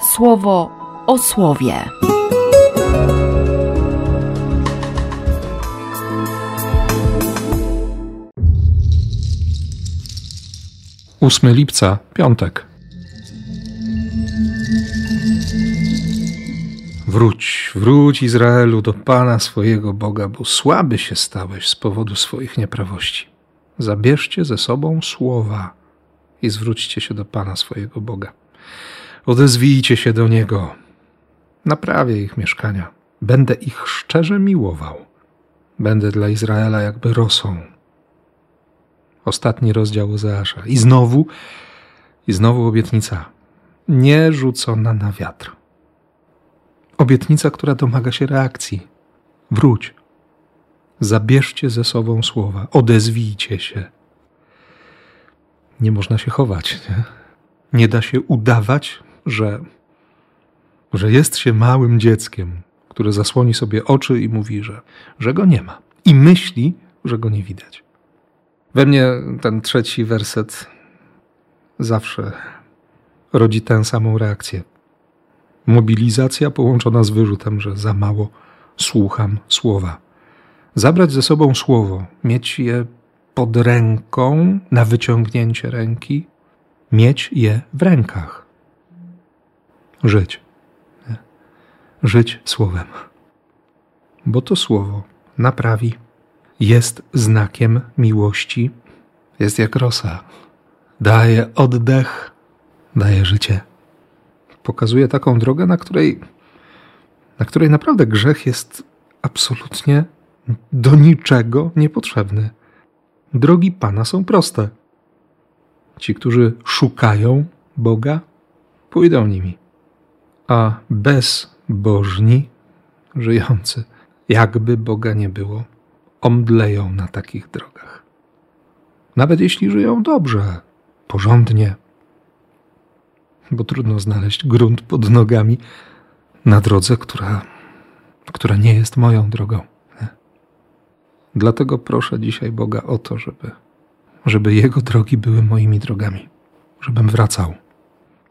słowo o słowie. 8 lipca, piątek. Wróć, wróć Izraelu do Pana swojego Boga, bo słaby się stałeś z powodu swoich nieprawości. Zabierzcie ze sobą słowa i zwróćcie się do Pana swojego Boga. Odezwijcie się do Niego. Naprawię ich mieszkania. Będę ich szczerze miłował. Będę dla Izraela jakby rosą. Ostatni rozdział Ozeasza. I znowu, i znowu obietnica. Nie rzucona na wiatr. Obietnica, która domaga się reakcji. Wróć. Zabierzcie ze sobą słowa. Odezwijcie się. Nie można się chować. Nie, nie da się udawać, że, że jest się małym dzieckiem, które zasłoni sobie oczy i mówi, że, że go nie ma. I myśli, że go nie widać. We mnie ten trzeci werset zawsze rodzi tę samą reakcję. Mobilizacja połączona z wyrzutem, że za mało słucham słowa. Zabrać ze sobą słowo, mieć je pod ręką, na wyciągnięcie ręki, mieć je w rękach. Żyć. Żyć słowem. Bo to słowo naprawi, jest znakiem miłości, jest jak rosa. Daje oddech, daje życie. Pokazuje taką drogę, na której, na której naprawdę grzech jest absolutnie do niczego niepotrzebny. Drogi Pana są proste. Ci, którzy szukają Boga, pójdą nimi, a bezbożni, żyjący, jakby Boga nie było, omdleją na takich drogach. Nawet jeśli żyją dobrze, porządnie, bo trudno znaleźć grunt pod nogami na drodze, która, która nie jest moją drogą. Nie? Dlatego proszę dzisiaj Boga o to, żeby, żeby Jego drogi były moimi drogami, żebym wracał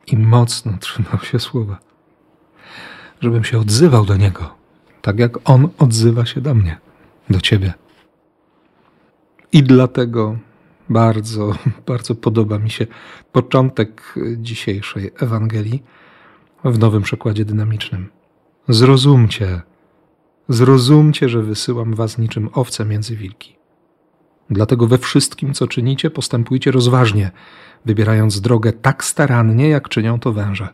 i mocno trzymał się słowa, żebym się odzywał do Niego, tak jak On odzywa się do mnie do Ciebie. I dlatego bardzo, bardzo podoba mi się początek dzisiejszej Ewangelii w nowym przekładzie dynamicznym. Zrozumcie, zrozumcie, że wysyłam was niczym owce między wilki. Dlatego we wszystkim, co czynicie, postępujcie rozważnie, wybierając drogę tak starannie, jak czynią to węże,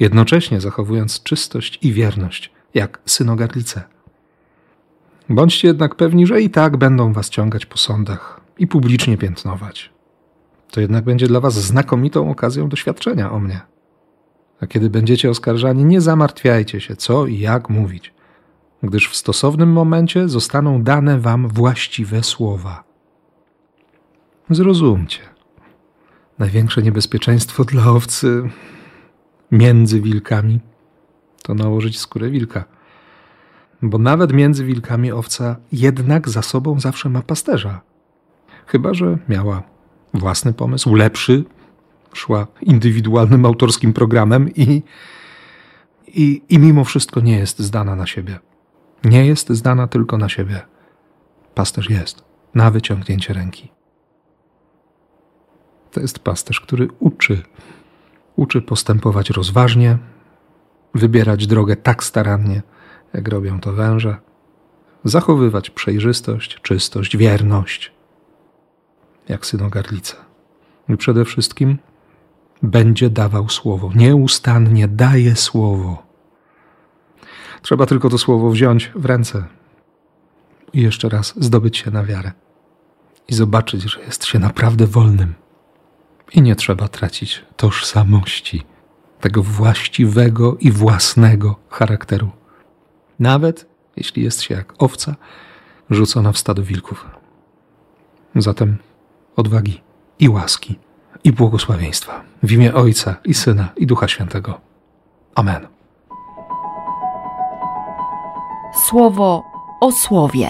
jednocześnie zachowując czystość i wierność, jak synogarlice. Bądźcie jednak pewni, że i tak będą was ciągać po sądach i publicznie piętnować. To jednak będzie dla was znakomitą okazją doświadczenia o mnie. A kiedy będziecie oskarżani, nie zamartwiajcie się, co i jak mówić, gdyż w stosownym momencie zostaną dane wam właściwe słowa. Zrozumcie. Największe niebezpieczeństwo dla owcy między wilkami to nałożyć skórę wilka bo nawet między wilkami owca jednak za sobą zawsze ma pasterza. Chyba, że miała własny pomysł, lepszy, szła indywidualnym autorskim programem i, i, i mimo wszystko nie jest zdana na siebie. Nie jest zdana tylko na siebie. Pasterz jest, na wyciągnięcie ręki. To jest pasterz, który uczy. Uczy postępować rozważnie, wybierać drogę tak starannie, jak robią to węże, zachowywać przejrzystość, czystość, wierność, jak synogarlica. I przede wszystkim będzie dawał słowo. Nieustannie daje słowo. Trzeba tylko to słowo wziąć w ręce i jeszcze raz zdobyć się na wiarę i zobaczyć, że jest się naprawdę wolnym. I nie trzeba tracić tożsamości, tego właściwego i własnego charakteru nawet jeśli jest się jak owca rzucona w stado wilków. Zatem odwagi i łaski i błogosławieństwa w imię Ojca i Syna i Ducha Świętego. Amen. Słowo o słowie.